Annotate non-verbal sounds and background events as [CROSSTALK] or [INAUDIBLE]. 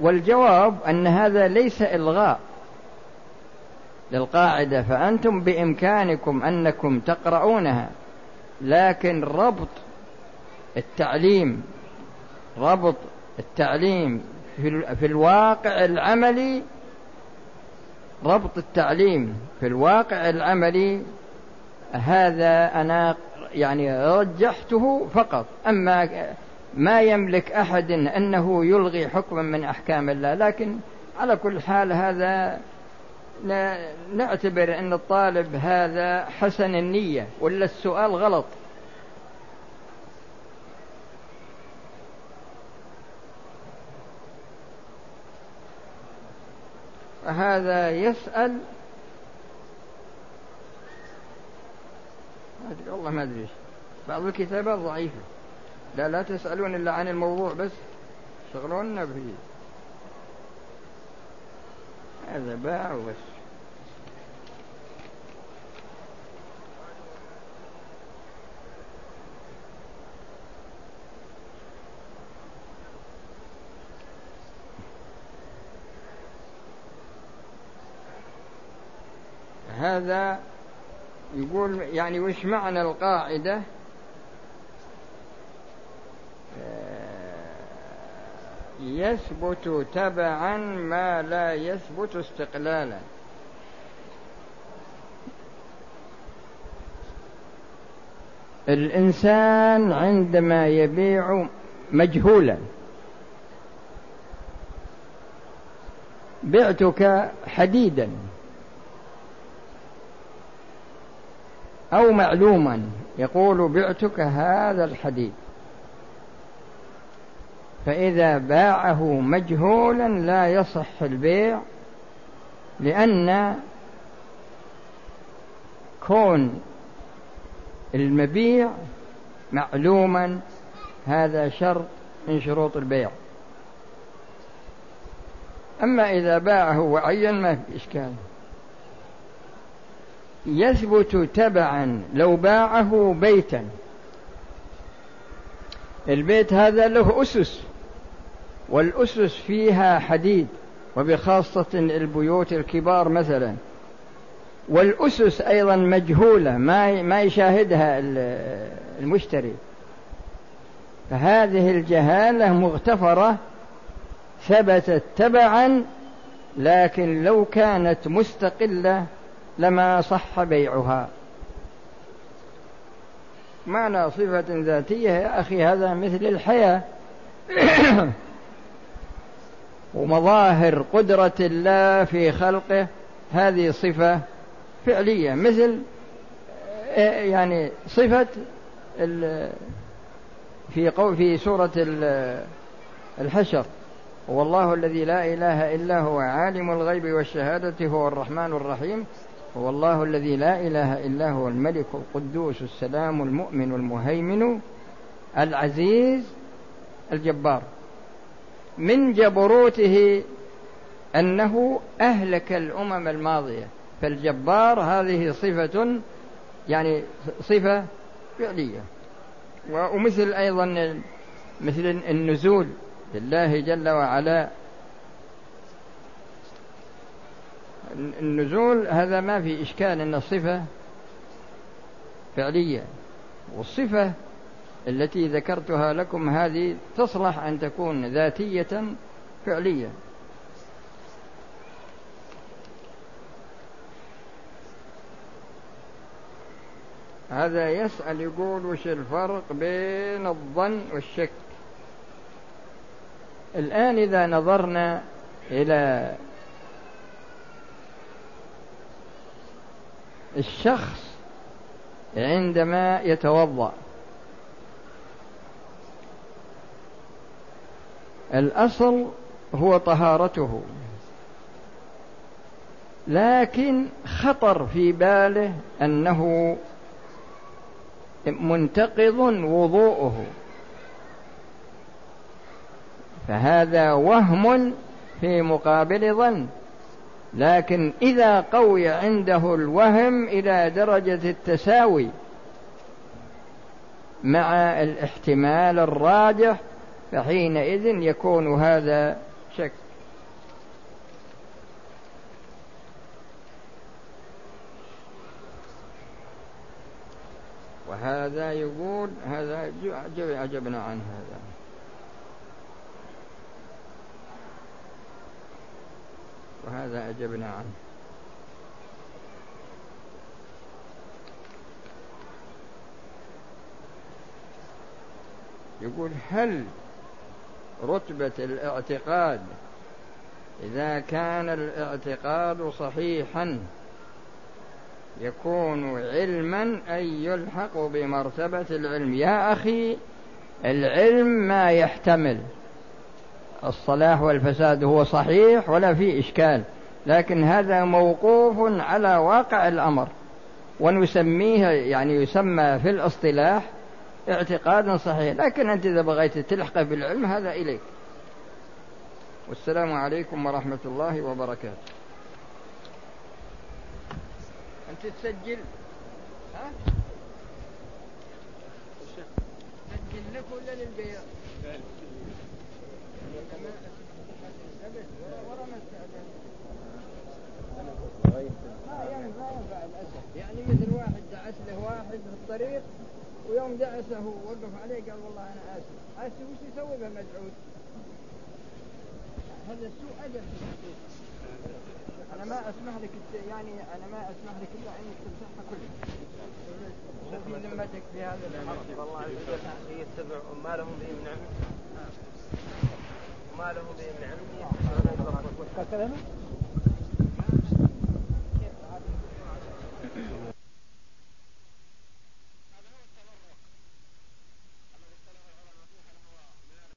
والجواب أن هذا ليس إلغاء للقاعدة فأنتم بإمكانكم أنكم تقرؤونها لكن ربط التعليم ربط التعليم في الواقع العملي ربط التعليم في الواقع العملي هذا أنا يعني رجحته فقط. أما ما يملك أحد أنه يلغي حكما من أحكام الله. لكن على كل حال هذا نعتبر أن الطالب هذا حسن النية ولا السؤال غلط. هذا يسأل والله ما أدري. بعض الكتابات ضعيفة. لا لا تسألون إلا عن الموضوع بس. شغلونا فيه هذا باع وبس. هذا يقول يعني وش معنى القاعدة؟ يثبت تبعا ما لا يثبت استقلالا. الإنسان عندما يبيع مجهولا بعتك حديدا أو معلوما يقول بعتك هذا الحديد. فإذا باعه مجهولا لا يصح البيع لأن كون المبيع معلوما هذا شرط من شروط البيع. أما إذا باعه وعين ما في إشكال. يثبت تبعا لو باعه بيتا. البيت هذا له أسس. والأسس فيها حديد وبخاصة البيوت الكبار مثلا. والأسس أيضا مجهولة ما ما يشاهدها المشتري. فهذه الجهالة مغتفرة ثبتت تبعا لكن لو كانت مستقلة لما صح بيعها. معنى صفة ذاتية يا أخي هذا مثل الحياة. [COUGHS] ومظاهر قدرة الله في خلقه هذه صفة فعلية مثل يعني صفة في قول في سورة الحشر. هو الله الذي لا إله إلا هو عالم الغيب والشهادة هو الرحمن الرحيم. هو الله الذي لا إله إلا هو الملك القدوس السلام المؤمن المهيمن العزيز الجبار. من جبروته أنه أهلك الأمم الماضية. فالجبار هذه صفة يعني صفة فعلية. ومثل أيضا مثل النزول لله جل وعلا. النزول هذا ما في إشكال أن الصفة فعلية. والصفة التي ذكرتها لكم هذه تصلح أن تكون ذاتية فعلية. هذا يسأل يقول وش الفرق بين الظن والشك؟ الآن إذا نظرنا إلى الشخص عندما يتوضأ. الأصل هو طهارته. لكن خطر في باله أنه منتقض وضوءه. فهذا وهم في مقابل ظن. لكن إذا قوي عنده الوهم إلى درجة التساوي مع الاحتمال الراجح فحينئذ يكون هذا شك. وهذا يقول هذا عجبنا عن هذا. وهذا أجبنا عنه. يقول هل رتبة الاعتقاد. إذا كان الاعتقاد صحيحا يكون علما أي يلحق بمرتبة العلم. يا أخي العلم ما يحتمل. الصلاح والفساد هو صحيح ولا في إشكال لكن هذا موقوف على واقع الأمر. ونسميه يعني يسمى في الاصطلاح اعتقادا صحيح لكن أنت إذا بغيت تلحق بالعلم هذا إليك والسلام عليكم ورحمة الله وبركاته أنت تسجل ها؟ تسجل لك ولا للبيع؟ يعني مثل واحد دعس له واحد في الطريق ويوم دعسه وقف عليه قال والله أنا آسف. آسف وش يسوي به مدعوس هذا سوء أدب في الحقيقة. أنا ما أسمح لك يعني أنا ما أسمح لك إلا انك تمسحها كلها في ذمتك في هذا الامر والله عز وجل يتبع ما لهم به من علم. ما لهم به من علم.